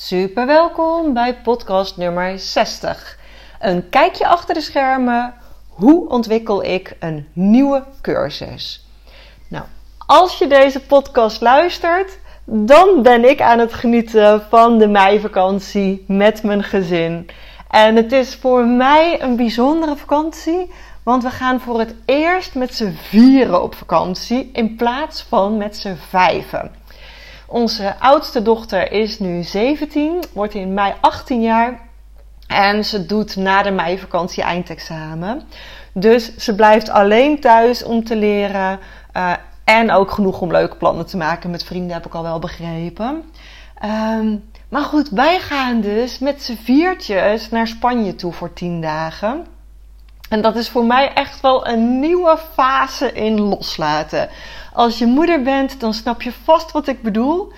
Super welkom bij podcast nummer 60. Een kijkje achter de schermen. Hoe ontwikkel ik een nieuwe cursus? Nou, als je deze podcast luistert, dan ben ik aan het genieten van de meivakantie met mijn gezin. En het is voor mij een bijzondere vakantie, want we gaan voor het eerst met z'n vieren op vakantie in plaats van met z'n vijven. Onze oudste dochter is nu 17, wordt in mei 18 jaar. En ze doet na de meivakantie eindexamen. Dus ze blijft alleen thuis om te leren. Uh, en ook genoeg om leuke plannen te maken met vrienden, heb ik al wel begrepen. Um, maar goed, wij gaan dus met z'n viertjes naar Spanje toe voor 10 dagen. En dat is voor mij echt wel een nieuwe fase in loslaten. Als je moeder bent, dan snap je vast wat ik bedoel.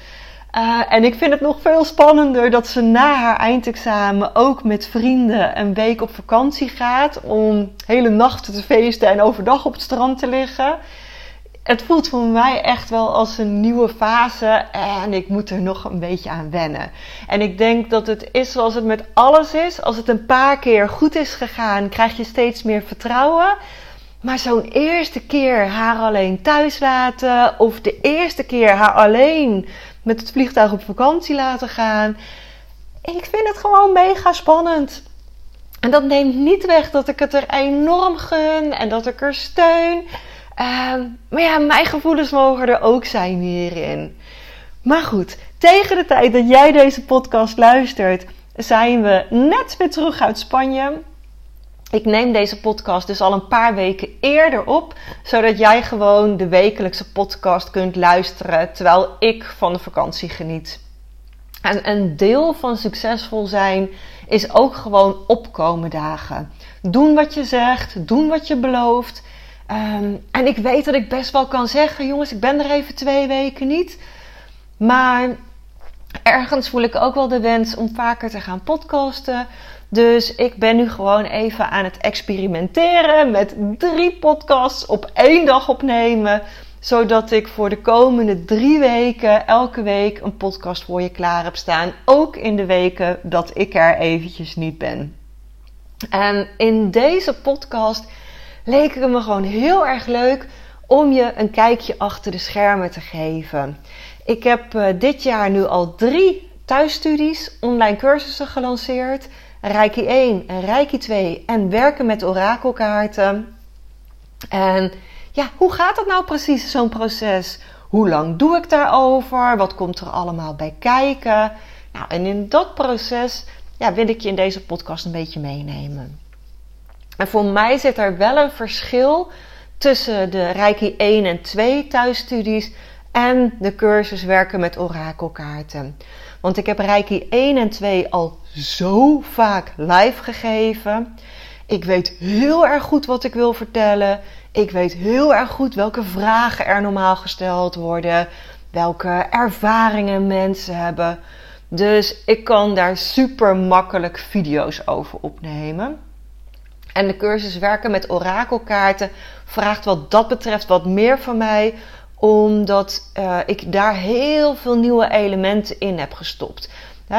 Uh, en ik vind het nog veel spannender dat ze na haar eindexamen ook met vrienden een week op vakantie gaat. Om hele nachten te feesten en overdag op het strand te liggen. Het voelt voor mij echt wel als een nieuwe fase en ik moet er nog een beetje aan wennen. En ik denk dat het is zoals het met alles is. Als het een paar keer goed is gegaan, krijg je steeds meer vertrouwen. Maar zo'n eerste keer haar alleen thuis laten, of de eerste keer haar alleen met het vliegtuig op vakantie laten gaan. Ik vind het gewoon mega spannend. En dat neemt niet weg dat ik het er enorm gun en dat ik er steun. Uh, maar ja, mijn gevoelens mogen er ook zijn hierin. Maar goed, tegen de tijd dat jij deze podcast luistert, zijn we net weer terug uit Spanje. Ik neem deze podcast dus al een paar weken eerder op, zodat jij gewoon de wekelijkse podcast kunt luisteren terwijl ik van de vakantie geniet. En een deel van succesvol zijn is ook gewoon opkomen dagen. Doen wat je zegt, doen wat je belooft. Um, en ik weet dat ik best wel kan zeggen, jongens, ik ben er even twee weken niet. Maar ergens voel ik ook wel de wens om vaker te gaan podcasten. Dus ik ben nu gewoon even aan het experimenteren met drie podcasts op één dag opnemen. Zodat ik voor de komende drie weken elke week een podcast voor je klaar heb staan. Ook in de weken dat ik er eventjes niet ben. En in deze podcast leek het me gewoon heel erg leuk om je een kijkje achter de schermen te geven. Ik heb uh, dit jaar nu al drie thuisstudies, online cursussen gelanceerd. Reiki 1 en Reiki 2 en werken met orakelkaarten. En ja, hoe gaat dat nou precies, zo'n proces? Hoe lang doe ik daarover? Wat komt er allemaal bij kijken? Nou, en in dat proces ja, wil ik je in deze podcast een beetje meenemen. En voor mij zit er wel een verschil tussen de Reiki 1 en 2 thuisstudies en de cursus werken met orakelkaarten. Want ik heb Reiki 1 en 2 al zo vaak live gegeven. Ik weet heel erg goed wat ik wil vertellen. Ik weet heel erg goed welke vragen er normaal gesteld worden. Welke ervaringen mensen hebben. Dus ik kan daar super makkelijk video's over opnemen. En de cursus werken met orakelkaarten vraagt wat dat betreft wat meer van mij, omdat uh, ik daar heel veel nieuwe elementen in heb gestopt.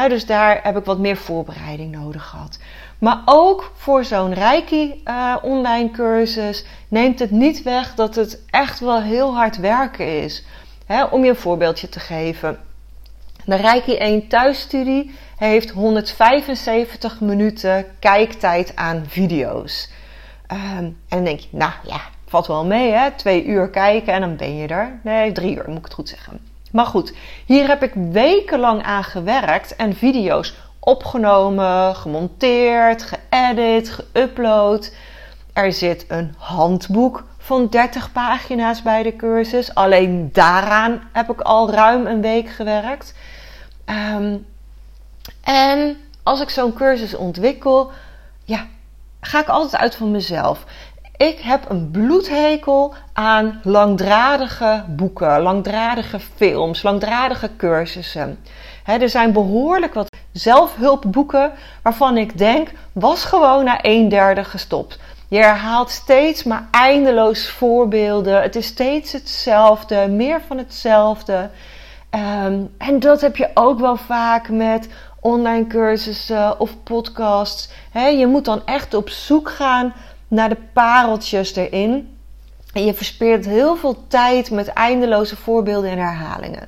Dus daar heb ik wat meer voorbereiding nodig gehad. Maar ook voor zo'n Reiki uh, online cursus neemt het niet weg dat het echt wel heel hard werken is. om je een voorbeeldje te geven. De Reiki 1 thuisstudie heeft 175 minuten kijktijd aan video's. Um, en dan denk je, nou ja, valt wel mee hè. Twee uur kijken en dan ben je er. Nee, drie uur moet ik het goed zeggen. Maar goed, hier heb ik wekenlang aan gewerkt en video's opgenomen, gemonteerd, geëdit, geüpload. Er zit een handboek van 30 pagina's bij de cursus. Alleen daaraan heb ik al ruim een week gewerkt. Ehm, en als ik zo'n cursus ontwikkel, ja, ga ik altijd uit van mezelf. Ik heb een bloedhekel aan langdradige boeken, langdradige films, langdradige cursussen. er zijn behoorlijk wat zelfhulpboeken waarvan ik denk, was gewoon na een derde gestopt. Je herhaalt steeds maar eindeloos voorbeelden. Het is steeds hetzelfde, meer van hetzelfde. Ehm, en dat heb je ook wel vaak met online cursussen of podcasts. je moet dan echt op zoek gaan naar de pareltjes erin. En je verspeert heel veel tijd met eindeloze voorbeelden en herhalingen.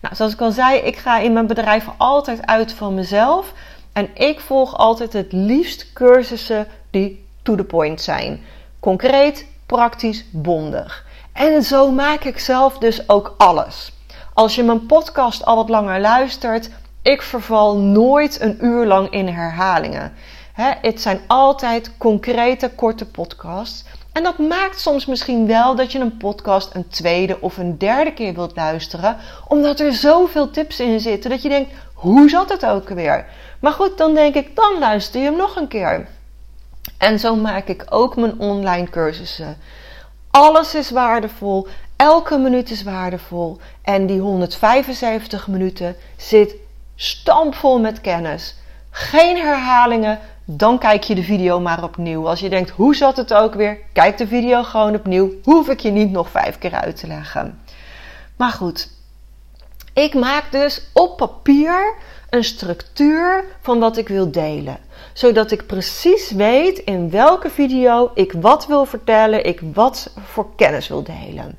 Nou, zoals ik al zei, ik ga in mijn bedrijf altijd uit van mezelf. En ik volg altijd het liefst cursussen die to the point zijn. Concreet, praktisch, bondig. En zo maak ik zelf dus ook alles. Als je mijn podcast al wat langer luistert, ik verval nooit een uur lang in herhalingen. Het zijn altijd concrete, korte podcasts. En dat maakt soms misschien wel dat je een podcast een tweede of een derde keer wilt luisteren, omdat er zoveel tips in zitten dat je denkt: hoe zat het ook weer? Maar goed, dan denk ik: dan luister je hem nog een keer. En zo maak ik ook mijn online cursussen. Alles is waardevol, elke minuut is waardevol en die 175 minuten zit stampvol met kennis. Geen herhalingen, dan kijk je de video maar opnieuw. Als je denkt, hoe zat het ook weer? Kijk de video gewoon opnieuw. Hoef ik je niet nog vijf keer uit te leggen. Maar goed, ik maak dus op papier een structuur van wat ik wil delen. Zodat ik precies weet in welke video ik wat wil vertellen, ik wat voor kennis wil delen.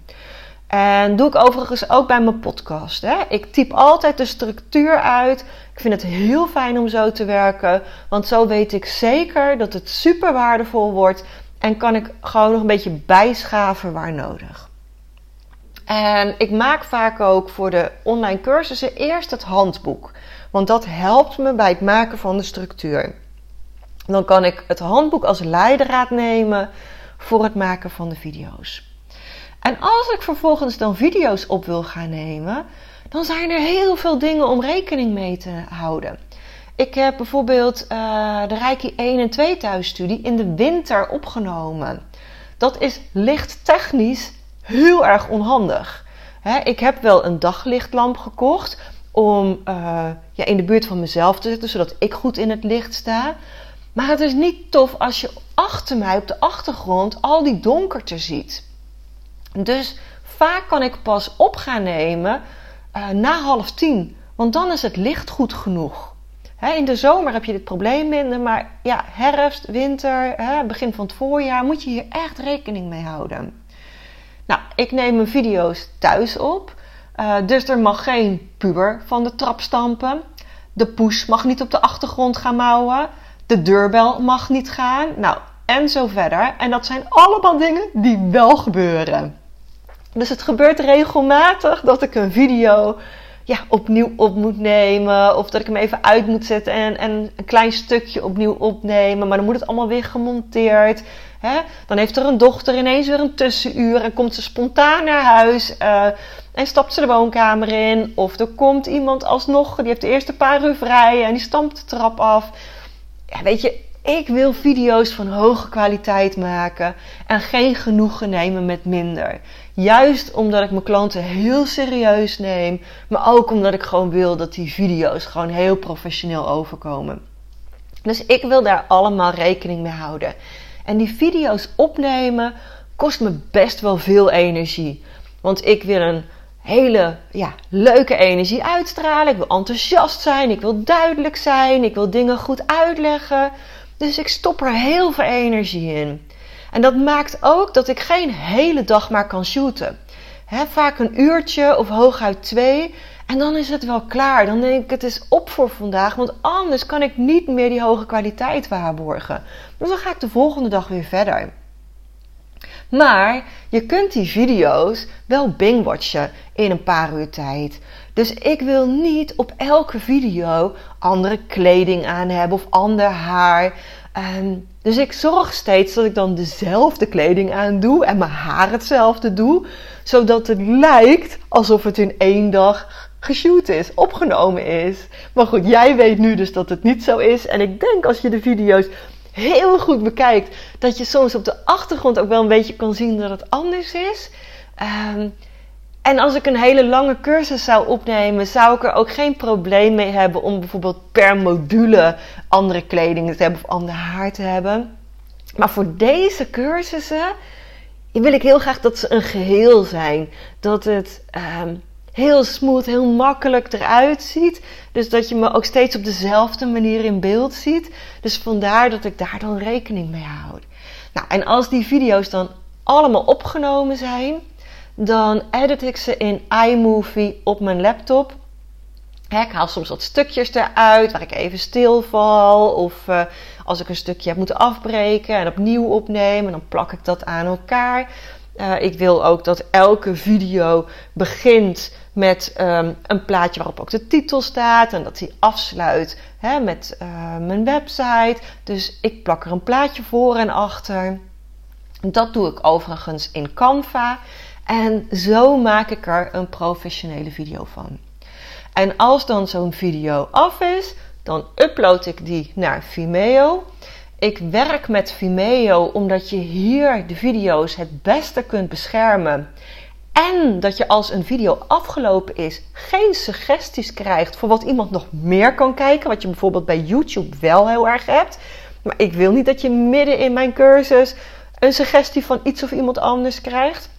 En doe ik overigens ook bij mijn podcast. Hè? Ik typ altijd de structuur uit. Ik vind het heel fijn om zo te werken, want zo weet ik zeker dat het super waardevol wordt en kan ik gewoon nog een beetje bijschaven waar nodig. En ik maak vaak ook voor de online cursussen eerst het handboek, want dat helpt me bij het maken van de structuur. Dan kan ik het handboek als leidraad nemen voor het maken van de video's. En als ik vervolgens dan video's op wil gaan nemen, dan zijn er heel veel dingen om rekening mee te houden. Ik heb bijvoorbeeld uh, de Reiki 1 en 2 thuisstudie in de winter opgenomen. Dat is lichttechnisch heel erg onhandig. ik heb wel een daglichtlamp gekocht om uh, ja, in de buurt van mezelf te zitten, zodat ik goed in het licht sta. Maar het is niet tof als je achter mij op de achtergrond al die donkerte ziet. Dus vaak kan ik pas op gaan nemen uh, na half tien, want dan is het licht goed genoeg. in de zomer heb je dit probleem minder, maar ja, herfst, winter, begin van het voorjaar moet je hier echt rekening mee houden. Nou, ik neem mijn video's thuis op, uh, dus er mag geen puber van de trap stampen. De push mag niet op de achtergrond gaan mouwen. De deurbel mag niet gaan. Nou, en zo verder. En dat zijn allemaal dingen die wel gebeuren. Dus het gebeurt regelmatig dat ik een video ja, opnieuw op moet nemen. Of dat ik hem even uit moet zetten en, en een klein stukje opnieuw opnemen. Maar dan moet het allemaal weer gemonteerd. Hè? Dan heeft er een dochter ineens weer een tussenuur en komt ze spontaan naar huis. Uh, en stapt ze de woonkamer in. Of er komt iemand alsnog, die heeft de eerste paar uur vrij en die stampt de trap af. Ja, weet je, ik wil video's van hoge kwaliteit maken en geen genoegen nemen met minder. Juist omdat ik mijn klanten heel serieus neem, maar ook omdat ik gewoon wil dat die video's gewoon heel professioneel overkomen. Dus ik wil daar allemaal rekening mee houden. En die video's opnemen kost me best wel veel energie. Want ik wil een hele ja, leuke energie uitstralen. Ik wil enthousiast zijn. Ik wil duidelijk zijn. Ik wil dingen goed uitleggen. Dus ik stop er heel veel energie in. En dat maakt ook dat ik geen hele dag maar kan shooten. vaak een uurtje of hooguit twee. En dan is het wel klaar. Dan denk ik, het is op voor vandaag. Want anders kan ik niet meer die hoge kwaliteit waarborgen. Dus dan ga ik de volgende dag weer verder. Maar je kunt die video's wel bingwatchen in een paar uur tijd. Dus ik wil niet op elke video andere kleding aan hebben of ander haar. Ehm, dus ik zorg steeds dat ik dan dezelfde kleding aan doe en mijn haar hetzelfde doe, zodat het lijkt alsof het in één dag geshoot is, opgenomen is. Maar goed, jij weet nu dus dat het niet zo is. En ik denk als je de video's heel goed bekijkt, dat je soms op de achtergrond ook wel een beetje kan zien dat het anders is. Um, en als ik een hele lange cursus zou opnemen, zou ik er ook geen probleem mee hebben om bijvoorbeeld per module andere kleding te hebben of ander haar te hebben. Maar voor deze cursussen wil ik heel graag dat ze een geheel zijn. Dat het um, heel smooth, heel makkelijk eruit ziet. Dus dat je me ook steeds op dezelfde manier in beeld ziet. Dus vandaar dat ik daar dan rekening mee houd. Nou, en als die video's dan allemaal opgenomen zijn dan edit ik ze in iMovie op mijn laptop. ik haal soms wat stukjes eruit waar ik even stilval. Of uh, als ik een stukje heb moeten afbreken en opnieuw opnemen, dan plak ik dat aan elkaar. Uh, ik wil ook dat elke video begint met um, een plaatje waarop ook de titel staat. En dat die afsluit met uh, mijn website. Dus ik plak er een plaatje voor en achter. Dat doe ik overigens in Canva. En zo maak ik er een professionele video van. En als dan zo'n video af is, dan upload ik die naar Vimeo. Ik werk met Vimeo omdat je hier de video's het beste kunt beschermen. En dat je als een video afgelopen is, geen suggesties krijgt voor wat iemand nog meer kan kijken. Wat je bijvoorbeeld bij YouTube wel heel erg hebt. Maar ik wil niet dat je midden in mijn cursus een suggestie van iets of iemand anders krijgt.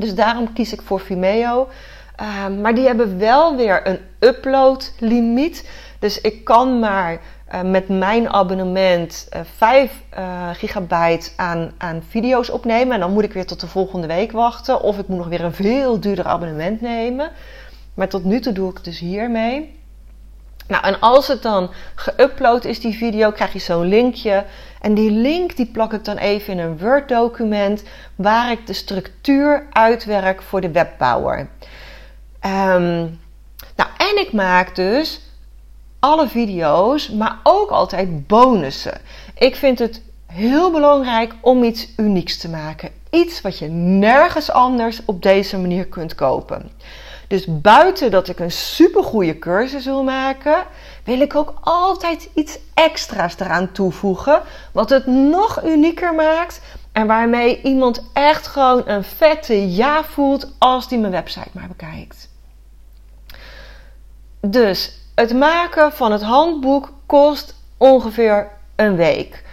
Dus daarom kies ik voor Vimeo. Ehm, maar die hebben wel weer een upload limiet. Dus ik kan maar uh, met mijn abonnement uh, 5 uh, gigabyte aan, aan video's opnemen. En dan moet ik weer tot de volgende week wachten. Of ik moet nog weer een veel duurder abonnement nemen. Maar tot nu toe doe ik het dus hiermee. Nou, en als het dan geüpload is, die video, krijg je zo'n linkje. En die link die plak ik dan even in een Word document waar ik de structuur uitwerk voor de webbouwer. Um, nou, en ik maak dus alle video's, maar ook altijd bonussen. Ik vind het heel belangrijk om iets unieks te maken. Iets wat je nergens anders op deze manier kunt kopen. Dus buiten dat ik een supergoeie cursus wil maken, wil ik ook altijd iets extra's eraan toevoegen. Wat het nog unieker maakt en waarmee iemand echt gewoon een vette ja voelt als die mijn website maar bekijkt. Dus het maken van het handboek kost ongeveer een week.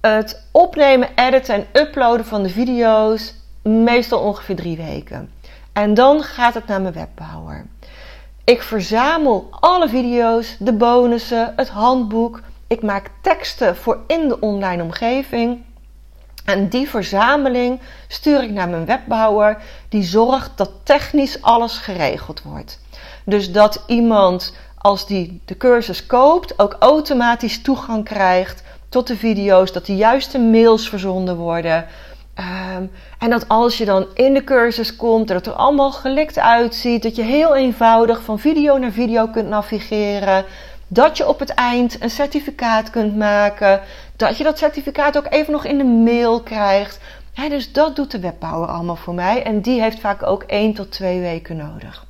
Het opnemen, editen en uploaden van de video's meestal ongeveer drie weken. En dan gaat het naar mijn webbouwer. Ik verzamel alle video's, de bonussen, het handboek. Ik maak teksten voor in de online omgeving. En die verzameling stuur ik naar mijn webbouwer, die zorgt dat technisch alles geregeld wordt. Dus dat iemand, als die de cursus koopt, ook automatisch toegang krijgt tot de video's, dat de juiste mails verzonden worden. Um, en dat als je dan in de cursus komt, dat het er allemaal gelikt uitziet, dat je heel eenvoudig van video naar video kunt navigeren, dat je op het eind een certificaat kunt maken, dat je dat certificaat ook even nog in de mail krijgt. dus dat doet de webbouwer allemaal voor mij en die heeft vaak ook 1 tot 2 weken nodig.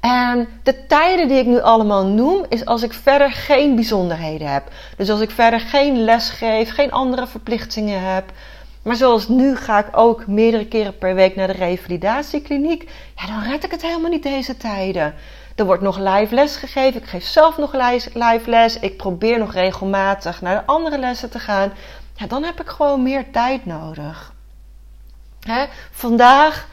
En de tijden die ik nu allemaal noem, is als ik verder geen bijzonderheden heb. Dus als ik verder geen les geef, geen andere verplichtingen heb. Maar zoals nu ga ik ook meerdere keren per week naar de revalidatiekliniek. Ja, dan red ik het helemaal niet deze tijden. Er wordt nog live les gegeven. Ik geef zelf nog live les. Ik probeer nog regelmatig naar de andere lessen te gaan. Ja, dan heb ik gewoon meer tijd nodig. Hè? Vandaag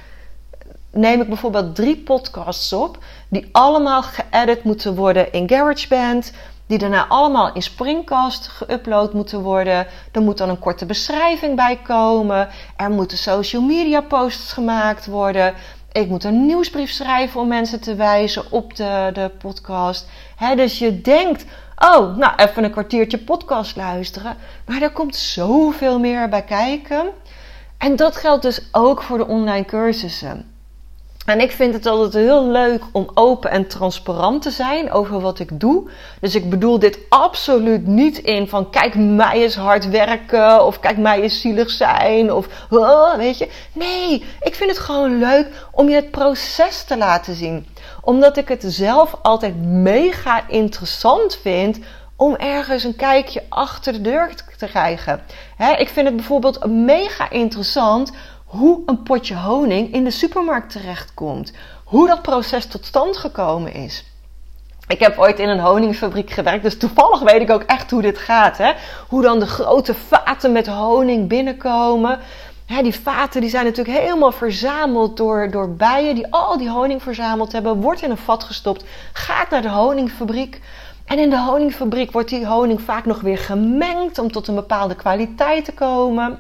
neem ik bijvoorbeeld drie podcasts op. Die allemaal geëdit moeten worden in GarageBand die daarna allemaal in Springcast geüpload moeten worden. Er moet dan een korte beschrijving bij komen. Er moeten social media posts gemaakt worden. Ik moet een nieuwsbrief schrijven om mensen te wijzen op de, de podcast. dus je denkt, oh, nou even een kwartiertje podcast luisteren. Maar er komt zoveel meer bij kijken. En dat geldt dus ook voor de online cursussen. En ik vind het altijd heel leuk om open en transparant te zijn over wat ik doe. Dus ik bedoel dit absoluut niet in van kijk mij eens hard werken of kijk mij eens zielig zijn of oh, weet je. Nee, ik vind het gewoon leuk om je het proces te laten zien. Omdat ik het zelf altijd mega interessant vind om ergens een kijkje achter de deur te krijgen. ik vind het bijvoorbeeld mega interessant hoe een potje honing in de supermarkt terechtkomt. Hoe dat proces tot stand gekomen is. Ik heb ooit in een honingfabriek gewerkt, dus toevallig weet ik ook echt hoe dit gaat. Hè? Hoe dan de grote vaten met honing binnenkomen. die vaten die zijn natuurlijk helemaal verzameld door, door bijen die al die honing verzameld hebben. Wordt in een vat gestopt, gaat naar de honingfabriek. En in de honingfabriek wordt die honing vaak nog weer gemengd om tot een bepaalde kwaliteit te komen.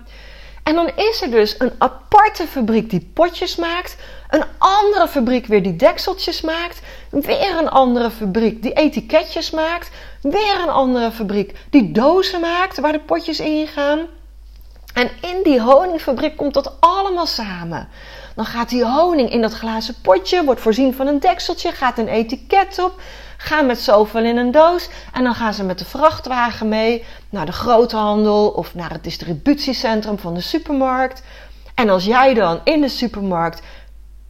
En dan is er dus een aparte fabriek die potjes maakt, een andere fabriek weer die dekseltjes maakt, weer een andere fabriek die etiketjes maakt, weer een andere fabriek die dozen maakt waar de potjes in gaan. En in die honingfabriek komt dat allemaal samen. Dan gaat die honing in dat glazen potje, wordt voorzien van een dekseltje, gaat een etiket op gaan met zoveel in een doos en dan gaan ze met de vrachtwagen mee naar de groothandel of naar het distributiecentrum van de supermarkt. En als jij dan in de supermarkt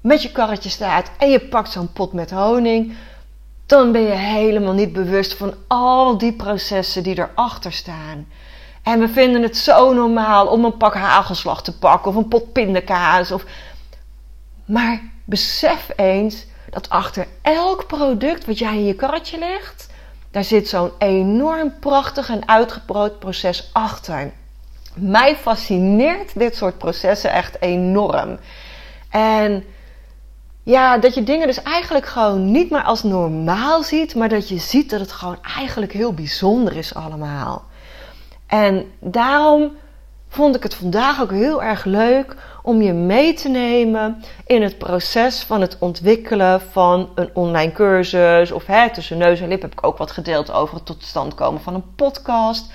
met je karretje staat en je pakt zo'n pot met honing, dan ben je helemaal niet bewust van al die processen die erachter staan. En we vinden het zo normaal om een pak hagelslag te pakken of een pot pindakaas. Of... Maar besef eens dat achter elk product wat jij in je karretje legt, daar zit zo'n enorm prachtig en uitgebrood proces achter. Mij fascineert dit soort processen echt enorm. En ja, dat je dingen dus eigenlijk gewoon niet meer als normaal ziet, maar dat je ziet dat het gewoon eigenlijk heel bijzonder is allemaal. En daarom vond ik het vandaag ook heel erg leuk om je mee te nemen in het proces van het ontwikkelen van een online cursus. Of hè, tussen neus en lip heb ik ook wat gedeeld over het tot stand komen van een podcast.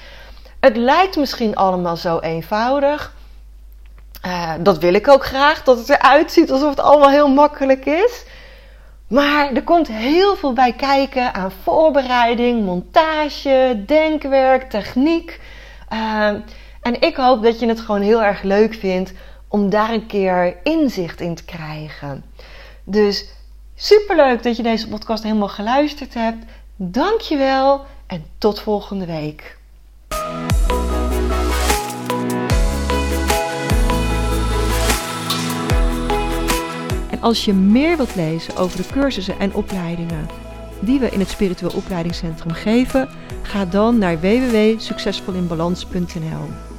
Het lijkt misschien allemaal zo eenvoudig. Uh, dat wil ik ook graag, dat het eruit ziet alsof het allemaal heel makkelijk is. Maar er komt heel veel bij kijken aan voorbereiding, montage, denkwerk, techniek. Uh, en ik hoop dat je het gewoon heel erg leuk vindt om daar een keer inzicht in te krijgen. Dus superleuk dat je deze podcast helemaal geluisterd hebt. Dankjewel en tot volgende week. En als je meer wilt lezen over de cursussen en opleidingen die we in het Spiritueel Opleidingscentrum geven, ga dan naar www.succesvolinbalans.nl.